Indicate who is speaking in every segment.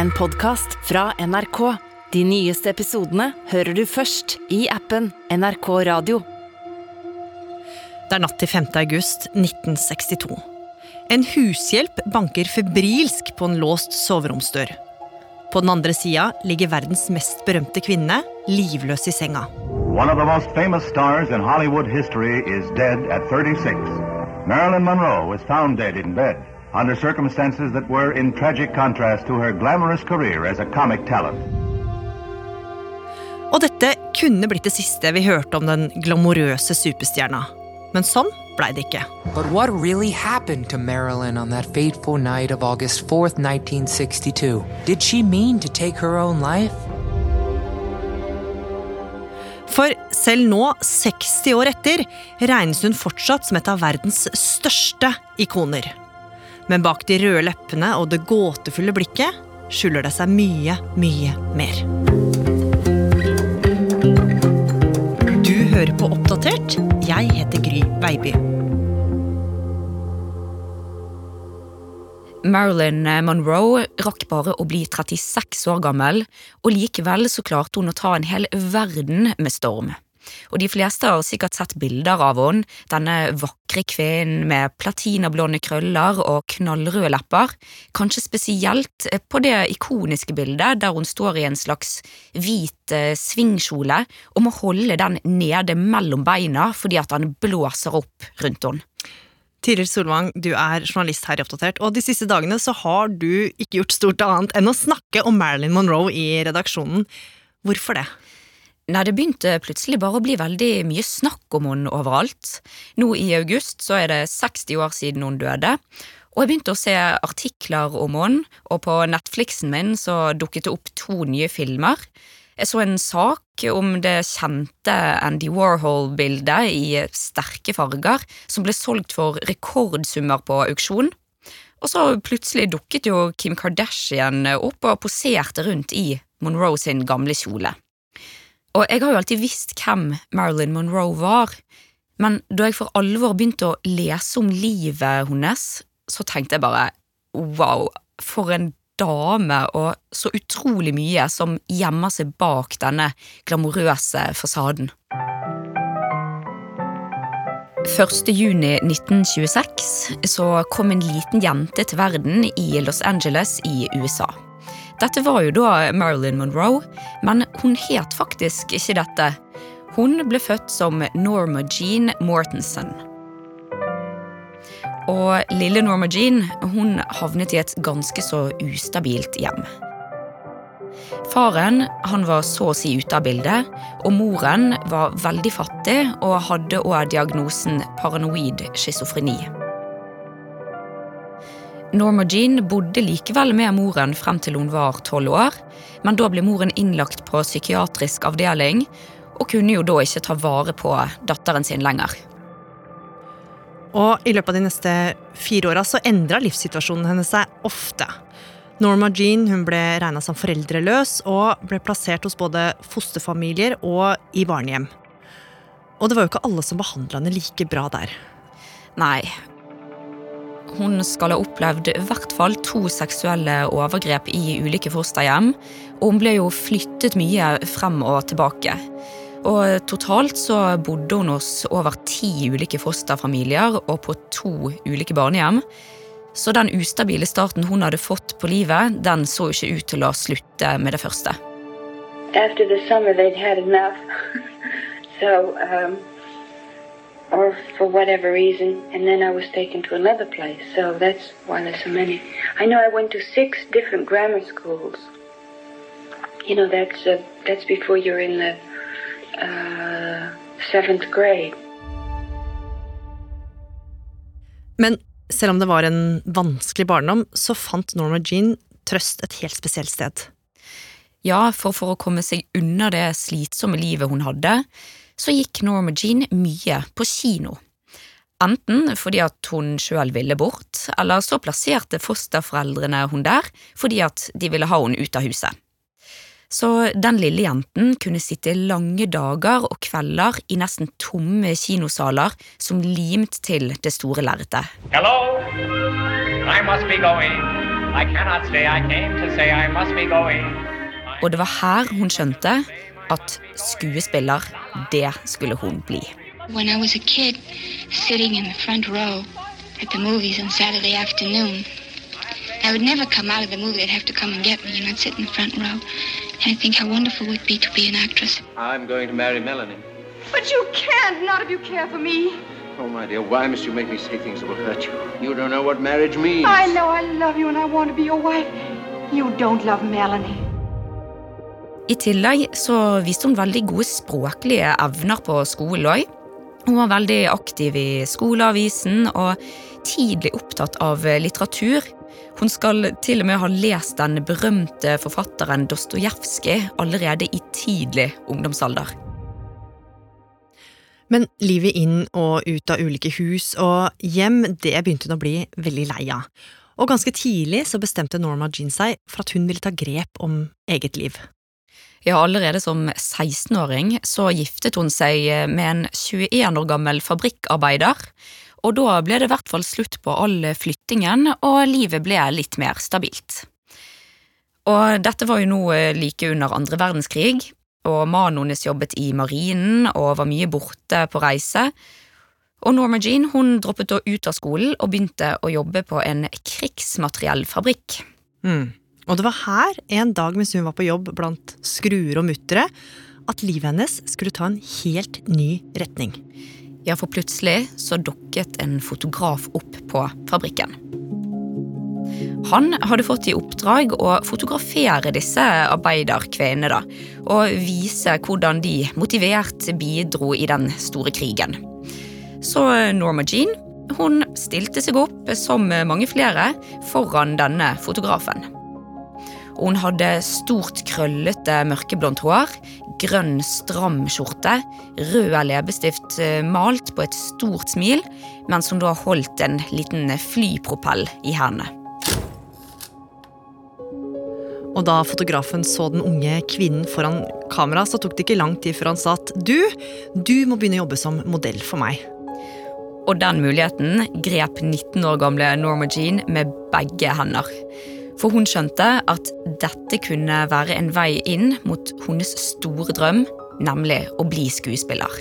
Speaker 1: en podkast fra NRK. De nyeste episodene hører du først i appen NRK Radio.
Speaker 2: Det er natt til 5. august 1962. En hushjelp banker febrilsk på en låst soveromsdør. På den andre sida ligger verdens mest berømte kvinne livløs i senga.
Speaker 3: One of the most famous stars in Hollywood history is dead at 36. Marilyn Monroe was found dead in bed under circumstances that were in tragic contrast to her glamorous career as a comic talent.
Speaker 2: Og dette kunne blitt det siste vi hørte om den glamorøse superstjerna. Men sånn blei det ikke.
Speaker 4: But what really happened to Marilyn on that fateful night of August 4th, 1962? Did she mean to take her own life?
Speaker 2: For selv nå, 60 år etter, regnes hun fortsatt som et av verdens største ikoner. Men bak de røde leppene og det gåtefulle blikket skjuler det seg mye, mye mer. Du hører på Oppdatert. Jeg heter Gry Baby.
Speaker 5: Marilyn Monroe rakk bare å bli 36 år gammel, og likevel så klarte hun å ta en hel verden med storm. Og de fleste har sikkert sett bilder av henne, denne vakre kvinnen med platinablonde krøller og knallrøde lepper, kanskje spesielt på det ikoniske bildet der hun står i en slags hvit eh, svingkjole og må holde den nede mellom beina fordi at den blåser opp rundt henne.
Speaker 2: Tiril Solvang, du er journalist her i Oppdatert, og de siste dagene så har du ikke gjort stort annet enn å snakke om Marilyn Monroe i redaksjonen. Hvorfor det?
Speaker 5: Nei, det begynte plutselig bare å bli veldig mye snakk om henne overalt. Nå i august så er det 60 år siden hun døde. Og jeg begynte å se artikler om henne, og på Netflixen min så dukket det opp to nye filmer. Jeg så en sak om det kjente Andy Warhol-bildet i sterke farger, som ble solgt for rekordsummer på auksjon. Og så plutselig dukket jo Kim Kardashian opp og poserte rundt i Monroe sin gamle kjole. Og jeg har jo alltid visst hvem Marilyn Monroe var, men da jeg for alvor begynte å lese om livet hennes, så tenkte jeg bare wow, for en dame og så utrolig mye som gjemmer seg bak denne glamorøse fasaden. 1. juni 1926 så kom en liten jente til verden i Los Angeles i USA. Dette var jo da Marilyn Monroe, men hun het faktisk ikke dette. Hun ble født som Norma Jean Mortensen. Og lille Norma Jean hun havnet i et ganske så ustabilt hjem. Faren han var så å si ute av bildet, og moren var veldig fattig og hadde også diagnosen paranoid schizofreni. Norma Jean bodde likevel med moren frem til hun var tolv år, men da ble moren innlagt på psykiatrisk avdeling, og kunne jo da ikke ta vare på datteren sin lenger.
Speaker 2: Og i løpet av de neste fire åra så endra livssituasjonen hennes seg ofte. Norma Jean ble regna som foreldreløs og ble plassert hos både fosterfamilier og i barnehjem. Og det var jo ikke alle som behandla henne like bra der.
Speaker 5: Nei. Hun skal ha opplevd i hvert fall to seksuelle overgrep i ulike fosterhjem, og hun ble jo flyttet mye frem og tilbake. Og totalt så bodde hun hos over ti ulike fosterfamilier og på to ulike barnehjem. Så den ustabile starten hun hadde fått på livet, den så ikke ut til å slutte med det første.
Speaker 6: after the summer they'd had enough. so, um, or for whatever reason, and then I was taken to another place. So that's why there's so many. I know I went to six different grammar schools. You know, that's uh, that's before you're in the uh, seventh grade.
Speaker 2: Men selv om det var en vanskelig barndom, så fant Norma Jean trøst et helt spesielt sted.
Speaker 5: Ja, for for å komme seg unna det slitsomme livet hun hadde, så gikk Norma Jean mye på kino. Enten fordi at hun sjøl ville bort, eller så plasserte fosterforeldrene hun der fordi at de ville ha hun ut av huset. Så den lille jenten kunne sitte lange dager og kvelder i nesten tomme kinosaler som limt til det store lerretet.
Speaker 7: Hello? I must be going. I cannot stay. I came to say I must be going.
Speaker 5: Og det var her hun skjønte at skuespiller, det skulle hun bli.
Speaker 6: When I was a kid, sitting in the front row at the movies on Saturday afternoon, I would never come out of the movie. They'd have to come and get me, and I'd sit in the front row. And I'd think how wonderful it would be to be an actress.
Speaker 8: I'm going to marry Melanie.
Speaker 9: But you can't, not if you care for me.
Speaker 8: Oh, my dear, why must you make me say things that will hurt you? You don't know what marriage means.
Speaker 9: I know I love you and I want to be your wife. You don't love Melanie.
Speaker 5: I tillegg så viste hun veldig gode språklige evner på skolen òg. Hun var veldig aktiv i skoleavisen og tidlig opptatt av litteratur. Hun skal til og med ha lest den berømte forfatteren Dostojevskij allerede i tidlig ungdomsalder.
Speaker 2: Men livet inn og ut av ulike hus og hjem, det begynte hun å bli veldig lei av. Og ganske tidlig så bestemte Norma Jean seg for at hun ville ta grep om eget liv.
Speaker 5: Ja, allerede som 16-åring så giftet hun seg med en 21 år gammel fabrikkarbeider, og da ble det i hvert fall slutt på all flyttingen, og livet ble litt mer stabilt. Og dette var jo nå like under andre verdenskrig, og mannen hennes jobbet i marinen og var mye borte på reise. Og Norma Jean hun droppet da ut av skolen og begynte å jobbe på en krigsmateriellfabrikk.
Speaker 2: Mm. Og det var her, en dag mens hun var på jobb blant skruer og muttere, at livet hennes skulle ta en helt ny retning.
Speaker 5: Ja, for plutselig så dukket en fotograf opp på fabrikken. Han hadde fått i oppdrag å fotografere disse arbeiderkvinnene. og vise hvordan de motivert bidro i den store krigen. Så Norma Jean hun stilte seg opp, som mange flere, foran denne fotografen. Hun hadde stort, krøllete, mørkeblondt hår, grønn, stram skjorte, rød leppestift malt på et stort smil, mens hun da holdt en liten flypropell i hendene.
Speaker 2: Og da fotografen så den unge kvinnen foran kamera, så tok det ikke lang tid før han sa at du, du må begynne å jobbe som modell for meg.
Speaker 5: Og den muligheten grep 19 år gamle Norma Jean med begge hender. For hun skjønte at dette kunne være en vei inn mot hennes store drøm, nemlig å bli skuespiller.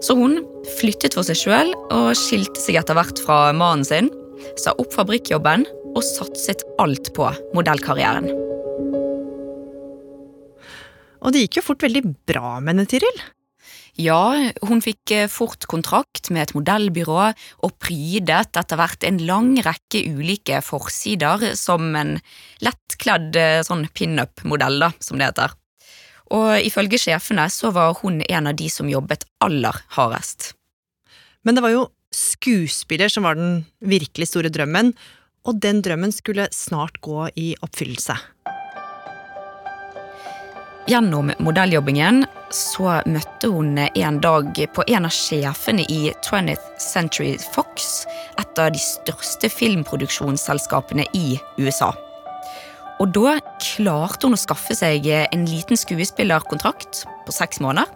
Speaker 5: Så hun flyttet for seg sjøl og skilte seg etter hvert fra mannen sin, sa opp fabrikkjobben og satset alt på modellkarrieren.
Speaker 2: Og det gikk jo fort veldig bra med henne, Tiril.
Speaker 5: Ja, hun fikk fort kontrakt med et modellbyrå og prydet etter hvert en lang rekke ulike forsider som en lettkledd sånn pinup-modell, som det heter. Og ifølge sjefene så var hun en av de som jobbet aller hardest.
Speaker 2: Men det var jo skuespiller som var den virkelig store drømmen, og den drømmen skulle snart gå i oppfyllelse.
Speaker 5: Gjennom modelljobbingen så møtte hun en dag på en av sjefene i 20th Century Fox, et av de største filmproduksjonsselskapene i USA. Og da klarte hun å skaffe seg en liten skuespillerkontrakt på seks måneder,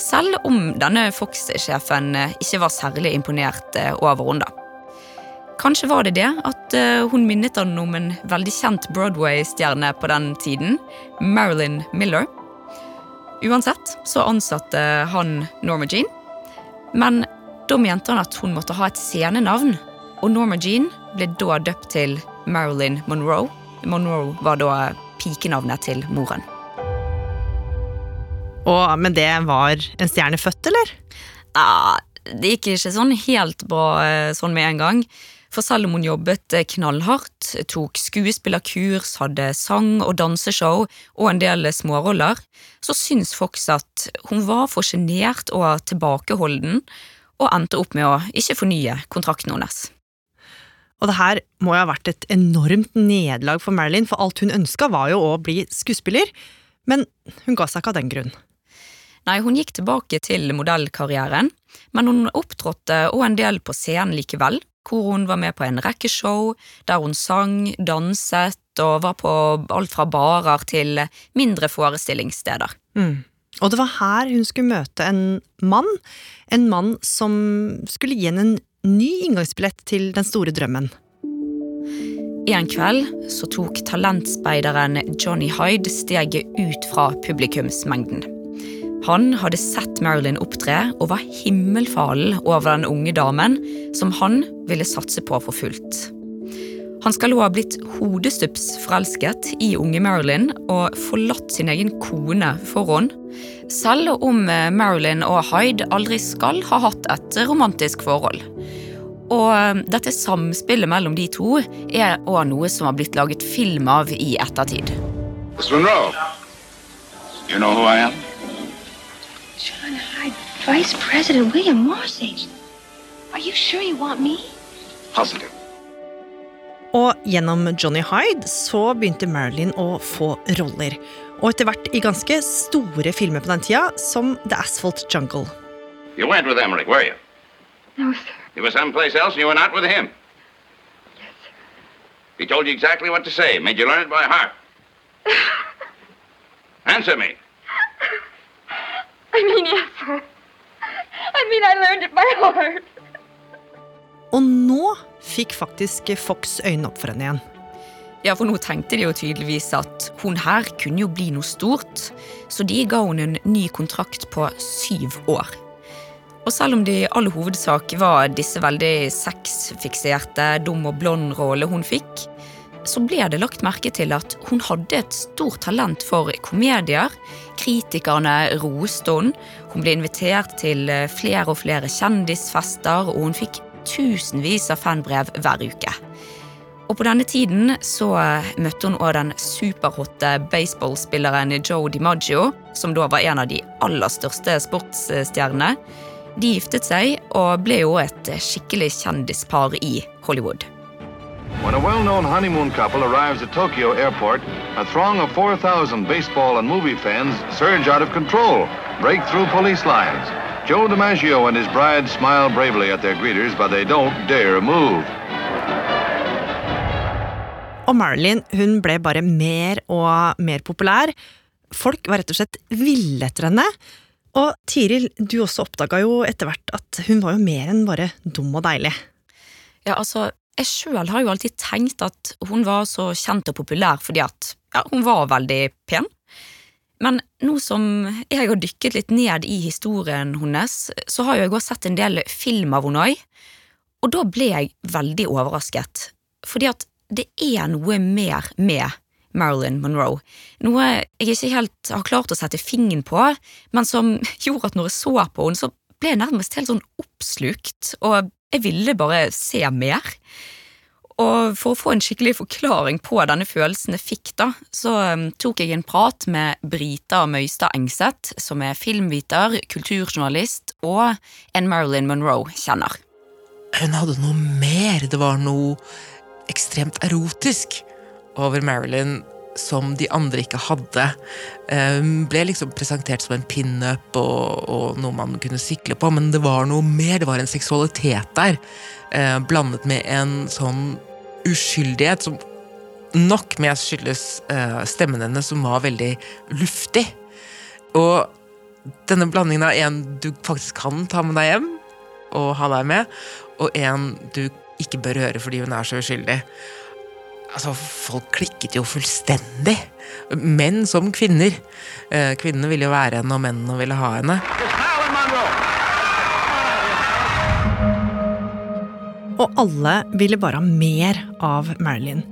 Speaker 5: selv om denne Fox-sjefen ikke var særlig imponert over henne. Kanskje var det det at hun minnet han om en veldig kjent Broadway-stjerne på den tiden, Marilyn Miller. Uansett så ansatte han Norma Jean, men da mente han at hun måtte ha et scenenavn, og Norma Jean ble da døpt til Marilyn Monroe. Monroe var da pikenavnet til moren.
Speaker 2: Og, men det var en stjerne født, eller?
Speaker 5: Ja, det gikk ikke sånn helt bra sånn med en gang. For selv om hun jobbet knallhardt, tok skuespillerkurs, hadde sang- og danseshow og en del småroller, så syns Fox at hun var for sjenert og tilbakeholden, og endte opp med å ikke fornye kontrakten hennes.
Speaker 2: Og det her må jo ha vært et enormt nederlag for Marilyn, for alt hun ønska var jo å bli skuespiller, men hun ga seg ikke av den grunn.
Speaker 5: Nei, hun gikk tilbake til modellkarrieren, men hun opptrådte òg en del på scenen likevel, hvor hun var med på en rekke show der hun sang, danset og var på alt fra barer til mindre forestillingssteder.
Speaker 2: Mm. Og det var her hun skulle møte en mann, en mann som skulle gi henne en ny inngangsbillett til den store drømmen.
Speaker 5: En kveld så tok talentspeideren Johnny Hyde steget ut fra publikumsmengden. Han hadde sett Marilyn opptre og var himmelfallen over den unge damen som han ville satse på for fullt. Han skal også ha blitt hodestups forelsket i unge Marilyn og forlatt sin egen kone for henne, selv om Marilyn og Hyde aldri skal ha hatt et romantisk forhold. Og eh, dette samspillet mellom de to er òg noe som har blitt laget film av i ettertid.
Speaker 10: Miss Monroe, you know who I am?
Speaker 6: John Hyde, Vice President William Morse. Are you sure you want me?
Speaker 10: Positive.
Speaker 2: Og gjennom Johnny Hyde så begynte Marilyn å få roller. Og etter hvert i ganske store filmer på den tida, som The Asphalt Jungle.
Speaker 10: You went with Emmerich, were you?
Speaker 6: No, sir.
Speaker 10: You were someplace else and you were not with him?
Speaker 6: Yes, sir.
Speaker 10: He told you exactly what to say, made you learn it by heart. Answer me.
Speaker 6: I mean, yes. I mean, I learned it by heart.
Speaker 2: Og nå fikk faktisk Fox øynene opp for henne igjen.
Speaker 5: Ja, for nå tenkte de jo tydeligvis at hun her kunne jo bli noe stort, så de ga hun en ny kontrakt på syv år. Og selv om det i all hovedsak var disse veldig sexfikserte, dum og blond rollene hun fikk, så ble det lagt merke til at hun hadde et stort talent for komedier. Kritikerne roste henne. Hun ble invitert til flere og flere kjendisfester, og hun fikk tusenvis av fanbrev hver uke. Og på denne tiden så møtte hun også den superhotte baseballspilleren Joe DiMaggio, som da var en av de aller største sportsstjernene. De giftet seg og ble jo et skikkelig kjendispar i Hollywood.
Speaker 3: When a well-known honeymoon couple arrives at Tokyo airport, a throng of 4,000 baseball and movie fans surge out of control, break through police lines. Joe DiMaggio and his bride smile bravely at their greeters, but they don't dare move.
Speaker 2: Og Marilyn hun ble bare mer og mer populær. Folk var rett og slett ville etter henne. Og Tiril, du også oppdaga jo etter hvert at hun var jo mer enn bare dum og deilig.
Speaker 5: Ja, altså, jeg sjøl har jo alltid tenkt at hun var så kjent og populær fordi at ja, hun var veldig pen. Men nå som jeg har dykket litt ned i historien hennes, så har jeg også sett en del film av henne òg, og da ble jeg veldig overrasket. Fordi at det er noe mer med Marilyn Monroe. Noe jeg ikke helt har klart å sette fingeren på, men som gjorde at når jeg så på henne, så ble jeg nærmest helt sånn oppslukt, og jeg ville bare se mer. Og for å få en skikkelig forklaring på denne følelsen jeg fikk, da, så um, tok jeg en prat med Brita Møystad Engseth, som er filmviter, kulturjournalist og en Marilyn Monroe-kjenner.
Speaker 11: Hun hadde noe mer. Det var noe ekstremt erotisk over Marilyn som de andre ikke hadde. Hun ble liksom presentert som en pinup og, og noe man kunne sykle på, men det var noe mer. Det var en seksualitet der, eh, blandet med en sånn uskyldighet som nok mest skyldes eh, stemmen hennes, som var veldig luftig. Og denne blandingen av en du faktisk kan ta med deg hjem og ha deg med, og en du ikke bør høre fordi hun er så uskyldig. Altså, Folk klikket jo fullstendig. Menn som kvinner. Eh, kvinnene ville jo være henne, og mennene ville ha henne.
Speaker 2: Og alle ville bare ha mer av Marilyn.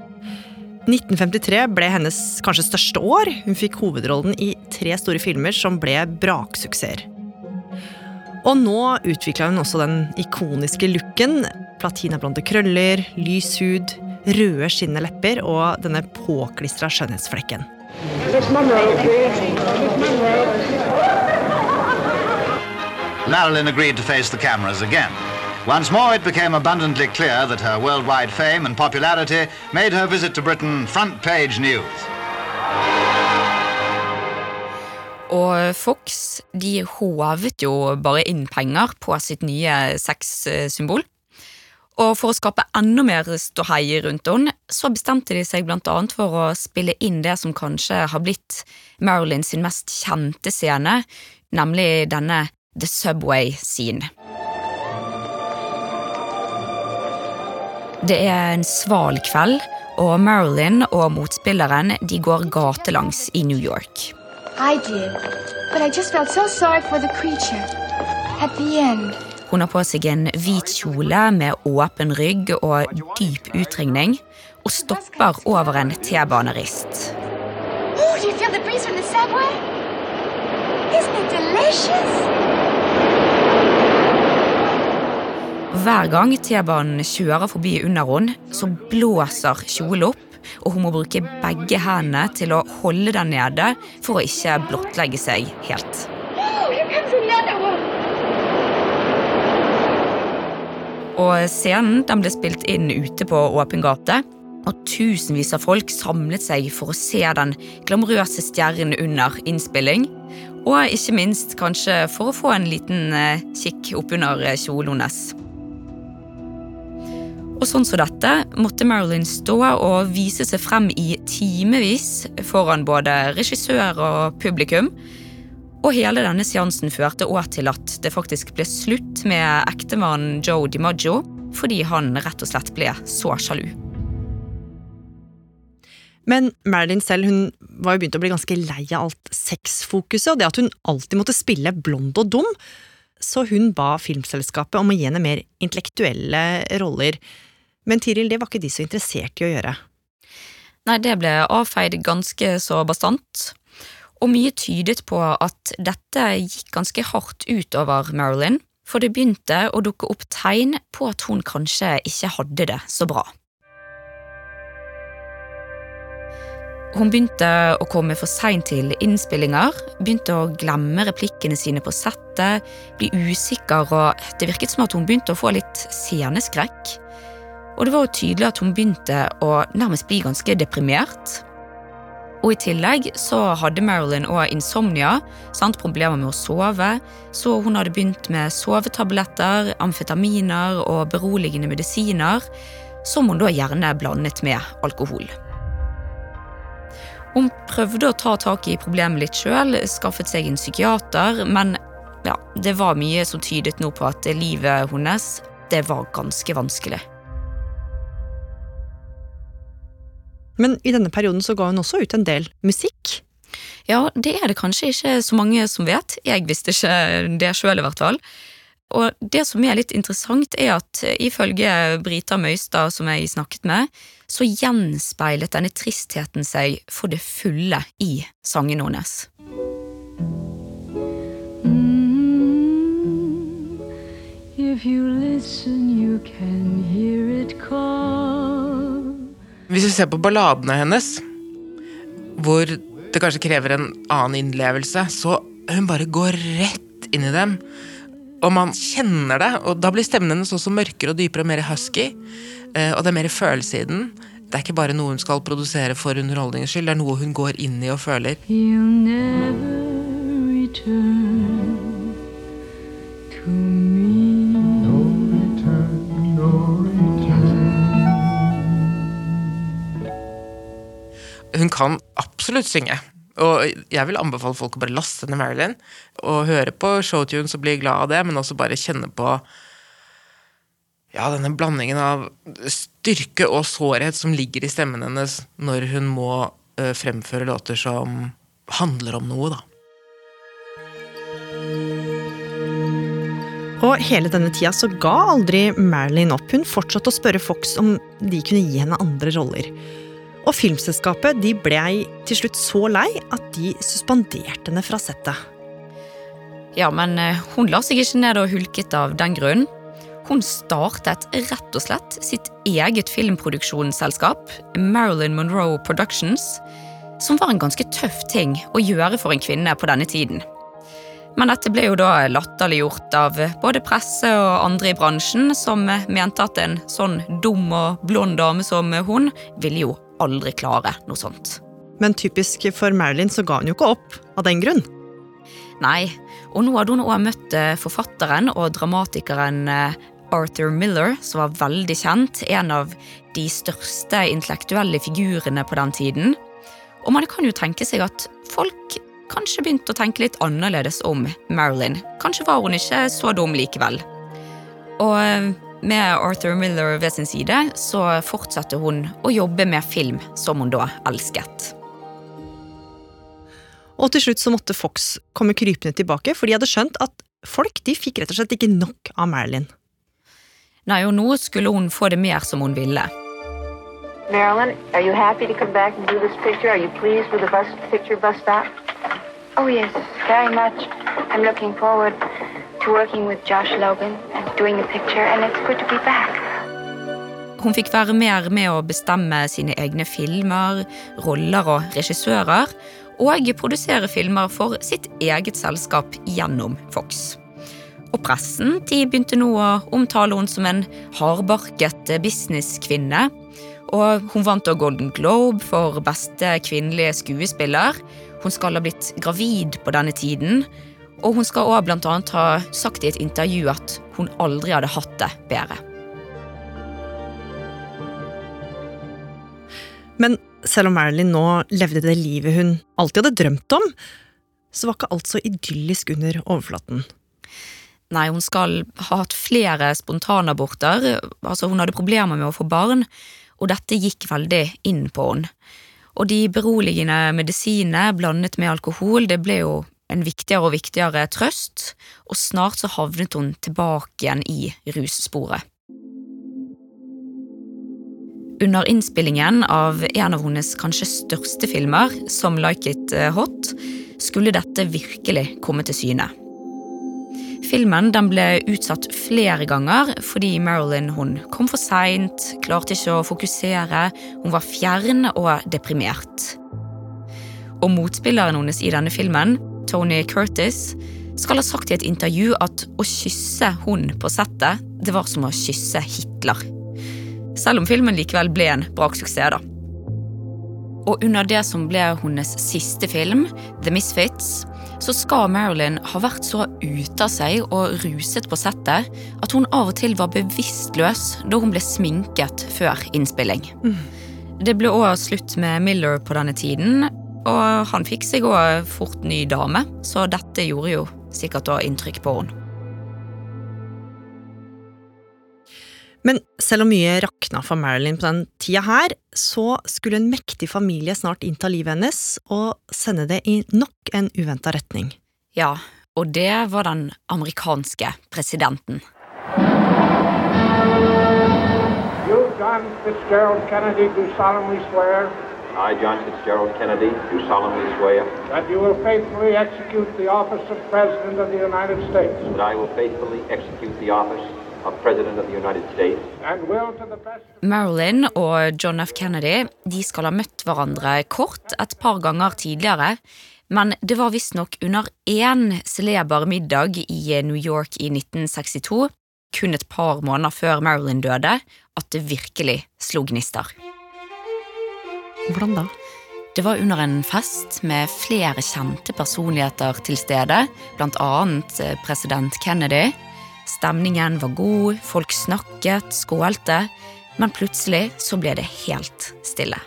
Speaker 2: 1953 ble hennes kanskje største år. Hun fikk hovedrollen i tre store filmer som ble braksuksesser. Og nå utvikla hun også den ikoniske looken. Platinablonde krøller, lys hud, røde skinnende lepper og denne påklistra skjønnhetsflekken.
Speaker 12: Marilyn agreed to face the cameras again. Once more, it became abundantly clear that her worldwide fame and popularity made her visit to Britain front page news.
Speaker 5: Og Fox de hovet jo bare inn penger på sitt nye sexsymbol. Og for å skape enda mer ståhei rundt henne, så bestemte de seg blant annet for å spille inn det som kanskje har blitt Marilyn sin mest kjente scene, nemlig denne The Subway Scene. Det er en sval kveld, og Marilyn og motspilleren de går gatelangs i New York.
Speaker 13: I did, but I just felt so sorry for the creature. At the end.
Speaker 5: Hun har på seg en hvit kjole med åpen rygg og dyp utringning, og stopper over en T-banerist.
Speaker 13: Oh?
Speaker 5: Hver gang T-banen kjører forbi under henne, så blåser kjolen opp, og hun må bruke begge hendene til å holde den nede for å ikke blottlegge seg helt.
Speaker 13: Oh, here comes another one.
Speaker 5: Og Scenen den ble spilt inn ute på åpen gate, og tusenvis av folk samlet seg for å se den glamorøse stjernen under innspilling. Og ikke minst kanskje for å få en liten eh, kikk oppunder kjolen hennes. Og sånn som dette måtte Marilyn stå og vise seg frem i timevis foran både regissør og publikum. Og hele denne seansen førte òg til at det faktisk ble slutt med ektemannen Joe DiMaggio, fordi han rett og slett ble så sjalu.
Speaker 2: Men Marilyn selv hun var jo begynt å bli ganske lei av alt sexfokuset, og det at hun alltid måtte spille blond og dum, så hun ba filmselskapet om å gi henne mer intellektuelle roller. Men Tiril, det var ikke de så interessert i å gjøre.
Speaker 5: Nei, det ble avfeid ganske så bastant. Og mye tydet på at dette gikk ganske hardt utover Marilyn, for det begynte å dukke opp tegn på at hun kanskje ikke hadde det så bra. Hun begynte å komme for seint til innspillinger, begynte å glemme replikkene sine på settet, bli usikker, og det virket som at hun begynte å få litt sceneskrekk. Og det var jo tydelig at hun begynte å nærmest bli ganske deprimert. Og i tillegg så hadde Marilyn òg insomnia, sant? problemer med å sove, så hun hadde begynt med sovetabletter, amfetaminer og beroligende medisiner, som hun da gjerne blandet med alkohol. Hun prøvde å ta tak i problemet litt sjøl, skaffet seg en psykiater, men ja, det var mye som tydet nå på at livet hennes det var ganske vanskelig.
Speaker 2: Men i denne perioden så ga hun også ut en del musikk.
Speaker 5: Ja, det er det kanskje ikke så mange som vet. Jeg visste ikke det sjøl, i hvert fall. Og det som er litt interessant, er at ifølge Brita Møystad, som jeg snakket med, så gjenspeilet denne tristheten seg for det fulle i sangen hennes.
Speaker 14: If you listen, you can hear it call.
Speaker 11: Hvis vi ser på balladene hennes, hvor det kanskje krever en annen innlevelse, så hun bare går rett inn i dem. Og man kjenner det, og da blir stemmen hennes også mørkere og dypere og mer husky. eh, Og det er mer følelse i den. Det er ikke bare noe hun skal produsere for underholdningens skyld, det er noe hun går inn i og føler.
Speaker 14: You'll never return to me.
Speaker 11: Hun kan absolutt synge. Og jeg vil anbefale folk å bare laste ned Marilyn og høre på showtunes og bli glad av det, men også bare kjenne på ja, denne blandingen av styrke og sårhet som ligger i stemmen hennes når hun må uh, fremføre låter som handler om noe, da.
Speaker 2: Og hele denne tida så ga aldri Marilyn opp. Hun fortsatte å spørre Fox om de kunne gi henne andre roller. Og filmselskapet de ble til slutt så lei at de suspenderte henne fra settet.
Speaker 5: Ja, men eh, hun la seg ikke ned og hulket av den grunn. Hun startet rett og slett sitt eget filmproduksjonsselskap, Marilyn Monroe Productions, som var en ganske tøff ting å gjøre for en kvinne på denne tiden. Men dette ble jo da latterliggjort av både presse og andre i bransjen, som mente at en sånn dum og blond dame som hun ville jo aldri klare noe sånt.
Speaker 2: Men typisk for Marilyn så ga hun jo ikke opp av den grunn.
Speaker 5: Nei, og nå hadde hun òg møtt eh, forfatteren og dramatikeren eh, Arthur Miller, som var veldig kjent, en av de største intellektuelle figurene på den tiden. Og man kan jo tenke seg at folk kanskje begynte å tenke litt annerledes om Marilyn. Kanskje var hun ikke så dum likevel. Og eh, Med Arthur Miller ved sin side så fortsatte hun å jobbe med film, som hun da elsket.
Speaker 2: Og til slutt så måtte Fox komme krypende tilbake, for de hadde skjønt at folk de fikk rett og slett ikke nok av Marilyn.
Speaker 5: Nei, og nå skulle hun få det mer som hun ville.
Speaker 6: Marilyn, are you happy to come back and do this picture? Are you pleased with the bus picture bus stop? Oh yes, very much. I'm looking forward to working with Josh Logan.
Speaker 5: Hun fikk være mer med å bestemme sine egne filmer, roller og regissører, og produsere filmer for sitt eget selskap gjennom Fox. Og pressen de begynte nå å omtale henne som en hardbarket businesskvinne. Og hun vant da Golden Globe for beste kvinnelige skuespiller. Hun skal ha blitt gravid på denne tiden. Og hun skal blant annet ha sagt i et intervju at hun aldri hadde hatt det bedre.
Speaker 2: Men selv om Marilyn nå levde det livet hun alltid hadde drømt om, så var ikke alt så idyllisk under overflaten.
Speaker 5: Nei, hun skal ha hatt flere spontanaborter. Altså, hun hadde problemer med å få barn, og dette gikk veldig inn på henne. Og de beroligende medisinene blandet med alkohol, det ble jo en viktigere og viktigere trøst, og snart så havnet hun tilbake igjen i russporet. Under innspillingen av en av hennes kanskje største filmer, som Like It Hot, skulle dette virkelig komme til syne. Filmen ble utsatt flere ganger fordi Marilyn kom for seint, klarte ikke å fokusere, hun var fjern og deprimert. Og motspilleren hennes i denne filmen, Tony Curtis, skal ha sagt i et intervju at å kysse hun på settet, det var som å kysse Hitler. Selv om filmen likevel ble en braksuksess, da. Og under det som ble hennes siste film, The Misfits, så skal Marilyn ha vært så ute av seg og ruset på settet at hun av og til var bevisstløs da hun ble sminket før innspilling. Mm. Det ble òg slutt med Miller på denne tiden, og han fikk seg òg fort ny dame, så dette gjorde jo sikkert òg inntrykk på henne.
Speaker 2: Men selv om mye rakna for Marilyn på den tida her, så skulle en mektig familie snart innta livet hennes og sende det i nok en uventa retning.
Speaker 5: Ja, og det var den amerikanske presidenten.
Speaker 15: You, John Fitzgerald Kennedy, do solemnly swear
Speaker 8: I, John Fitzgerald Kennedy, do solemnly swear
Speaker 15: that you will faithfully execute the office of President of the United States
Speaker 8: that I will faithfully execute the office of President of the United States
Speaker 15: and will to the best
Speaker 5: Marilyn og John F. Kennedy de skal ha møtt hverandre kort et par ganger tidligere, men det var visstnok under én celeber middag i New York i 1962, kun et par måneder før Marilyn døde, at det virkelig slo gnister.
Speaker 2: Hvordan da?
Speaker 5: Det var under en fest med flere kjente personligheter til stede, annet eh, president Kennedy. Stemningen var god, folk snakket, skålte, men plutselig så ble det helt stille.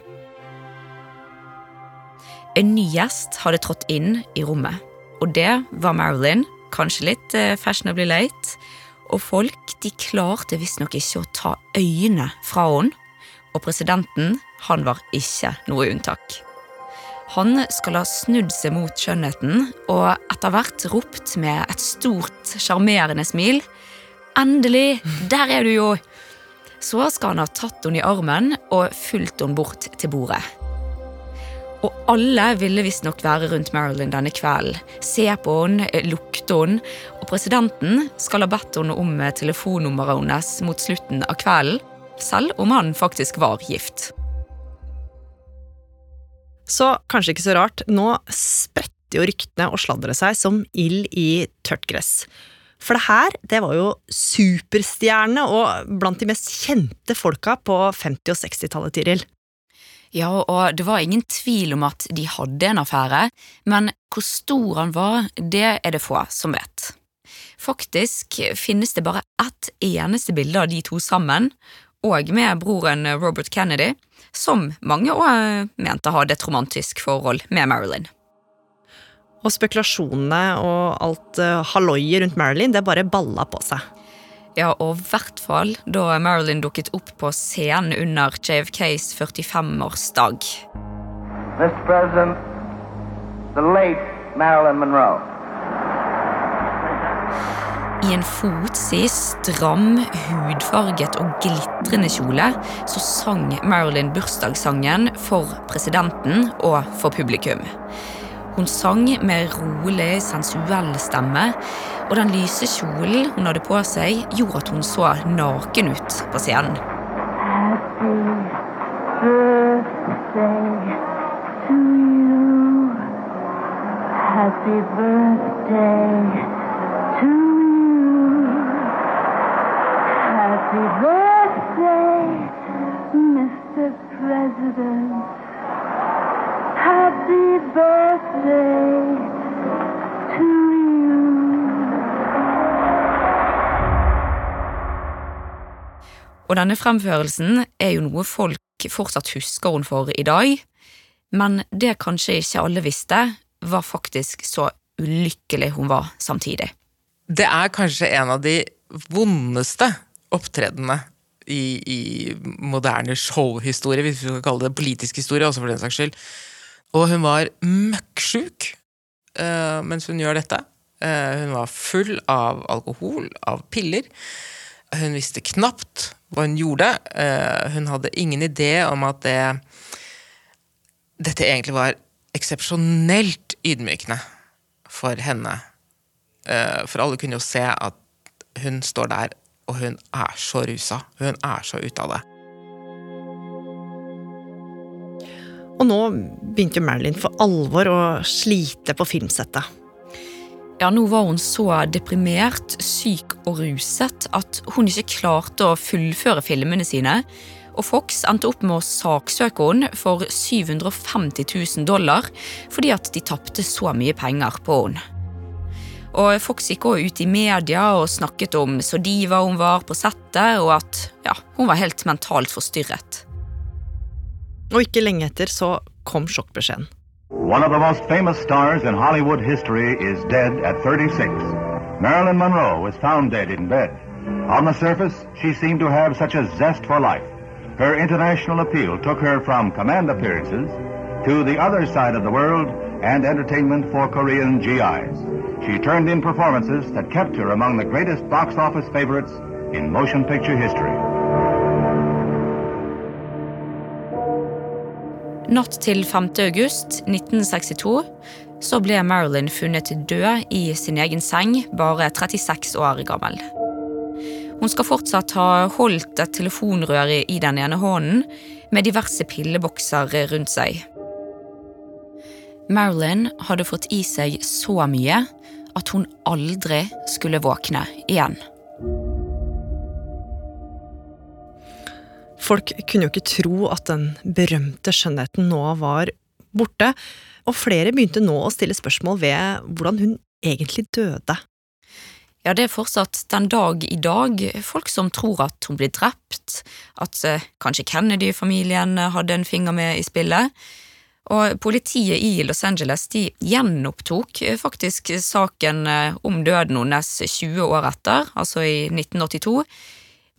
Speaker 5: En ny gjest hadde trådt inn i rommet, og det var Marilyn, kanskje litt eh, fashionably late, og folk de klarte visstnok ikke å ta øynene fra henne, og presidenten han var ikke noe unntak. Han skal ha snudd seg mot skjønnheten og etter hvert ropt med et stort, sjarmerende smil Endelig! Der er du jo! Så skal han ha tatt henne i armen og fulgt henne bort til bordet. Og alle ville visstnok være rundt Marilyn denne kvelden. Se på henne, lukte henne. Og presidenten skal ha bedt henne om telefonnummeret hennes mot slutten av kvelden, selv om han faktisk var gift.
Speaker 2: Så kanskje ikke så rart, nå spretter jo ryktene og sladderet seg som ild i tørt gress. For det her, det var jo superstjerne og blant de mest kjente folka på 50- og 60-tallet, Tiril.
Speaker 5: Ja, og det var ingen tvil om at de hadde en affære, men hvor stor han var, det er det få som vet. Faktisk finnes det bare ett eneste bilde av de to sammen, og med broren Robert Kennedy, som mange òg mente hadde et romantisk forhold med Marilyn.
Speaker 2: Og spekulasjonene og alt uh, halloiet rundt Marilyn, det bare balla på seg.
Speaker 5: Ja, og i hvert fall da Marilyn dukket opp på scenen under JFKs 45-årsdag.
Speaker 16: Mr. President, the late Marilyn Monroe.
Speaker 5: I en fotsid, stram, hudfarget og glitrende kjole så sang Marilyn bursdagssangen for presidenten og for publikum. Hun sang med rolig, sensuell stemme, og den lyse kjolen hun hadde på seg, gjorde at hun så naken ut på scenen.
Speaker 14: Happy birthday to you. Happy birthday, Mr. President. Happy birthday to you.
Speaker 5: Og denne fremførelsen er jo noe folk fortsatt husker hun for i dag, men det kanskje ikke alle visste, var faktisk så ulykkelig hun var samtidig.
Speaker 11: Det er kanskje en av de vondeste opptredenene i, i moderne showhistorie, hvis vi skal kalle det politisk historie, også for den saks skyld. Og hun var møkksjuk uh, mens hun gjør dette. Uh, hun var full av alkohol, av piller. Hun visste knapt hva hun gjorde. Uh, hun hadde ingen idé om at det Dette egentlig var eksepsjonelt ydmykende for henne. For alle kunne jo se at hun står der, og hun er så rusa. Hun er så ute av det.
Speaker 2: Og nå begynte jo Marilyn for alvor å slite på filmsettet.
Speaker 5: Ja, nå var hun så deprimert, syk og ruset at hun ikke klarte å fullføre filmene sine. Og Fox endte opp med å saksøke henne for 750 000 dollar fordi at de tapte så mye penger på henne. Og Fox gikk også ut i media og snakket om så diva hun var på settet, og at ja, hun var helt mentalt forstyrret.
Speaker 2: Og ikke lenge etter så kom sjokkbeskjeden.
Speaker 3: One of the most famous stars in Hollywood history is dead at 36. Marilyn Monroe was found dead in bed. On the surface, she seemed to have such a zest for life. Her international appeal took her from command appearances to the other side of the world and entertainment for Korean GIs. She turned in performances that kept her among the greatest box office favorites in motion picture history.
Speaker 5: Natt til 5. august 1962 så ble Marilyn funnet død i sin egen seng, bare 36 år gammel. Hun skal fortsatt ha holdt et telefonrør i den ene hånden, med diverse pillebokser rundt seg. Marilyn hadde fått i seg så mye at hun aldri skulle våkne igjen.
Speaker 2: Folk kunne jo ikke tro at den berømte skjønnheten nå var borte, og flere begynte nå å stille spørsmål ved hvordan hun egentlig døde.
Speaker 5: Ja, det er fortsatt den dag i dag folk som tror at hun ble drept, at eh, kanskje Kennedy-familien hadde en finger med i spillet. Og politiet i Los Angeles de gjenopptok faktisk saken eh, om døden hennes 20 år etter, altså i 1982.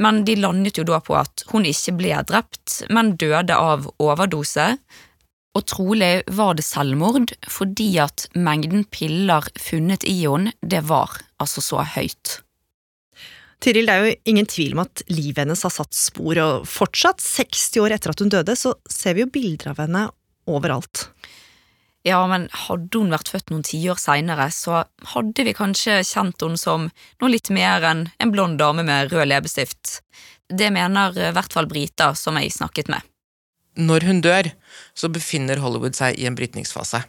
Speaker 5: Men de landet jo da på at hun ikke ble drept, men døde av overdose. Og trolig var det selvmord fordi at mengden piller funnet i henne, det var altså så høyt.
Speaker 2: Tiril, det er jo ingen tvil om at livet hennes har satt spor, og fortsatt, 60 år etter at hun døde, så ser vi jo bilder av henne overalt.
Speaker 5: Ja, men hadde hun vært født noen tiår seinere, så hadde vi kanskje kjent henne som noe litt mer enn en blond dame med rød leppestift. Det mener i hvert fall Brita, som jeg snakket med.
Speaker 11: Når hun dør, så befinner Hollywood seg i en brytningsfase.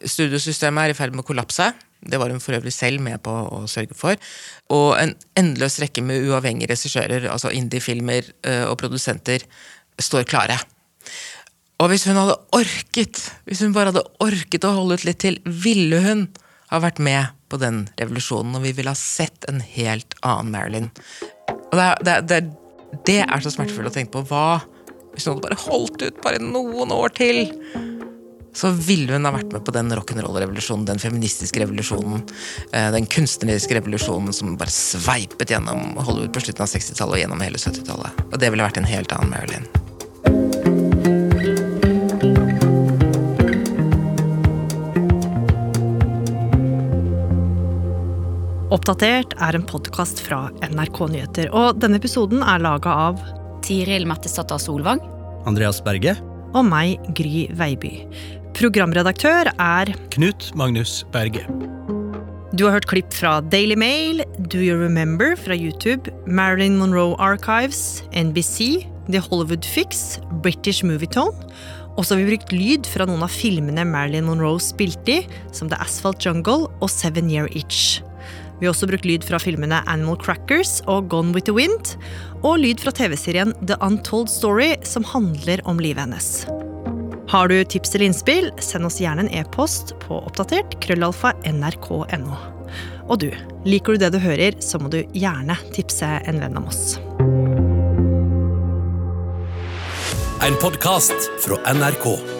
Speaker 11: Studiosystemet er i ferd med å kollapse. Det var hun for øvrig selv med på å sørge for. Og en endeløs rekke med uavhengige regissører, altså indie-filmer og produsenter, står klare. Og hvis hun hadde orket, hvis hun bare hadde orket å holde ut litt til, ville hun ha vært med på den revolusjonen, og vi ville ha sett en helt annen Marilyn. Og det, det, det, det er så smertefullt å tenke på. Hva hvis hun hadde bare holdt ut bare noen år til? så ville hun ha vært med på den rock'n'roll-revolusjonen, den feministiske revolusjonen, eh, den kunstneriske revolusjonen som bare sveipet gjennom Hollywood på slutten av 60-tallet og gjennom hele 70-tallet. Og det ville vært en helt annen Marilyn.
Speaker 2: Oppdatert er en podkast fra NRK Nyheter, og denne episoden er laga av
Speaker 5: Tiril Mattisdatter Solvang.
Speaker 17: Andreas Berge.
Speaker 2: Og meg, Gry Veiby. Programredaktør er
Speaker 17: Knut Magnus Berge.
Speaker 2: Du har hørt klipp fra Daily Mail, Do You Remember fra YouTube, Marilyn Monroe Archives, NBC, The Hollywood Fix, British Movietone. Og så har vi brukt lyd fra noen av filmene Marilyn Monroe spilte i, som The Asphalt Jungle og Seven Year Itch. Vi har også brukt lyd fra filmene Animal Crackers og Gone with the Wind, og lyd fra TV-serien The Untold Story, som handler om livet hennes. Har du tips eller innspill, send oss gjerne en e-post på oppdatert krøllalfa nrk.no. Og du, liker du det du hører, så må du gjerne tipse en venn om oss.
Speaker 17: En podkast fra NRK.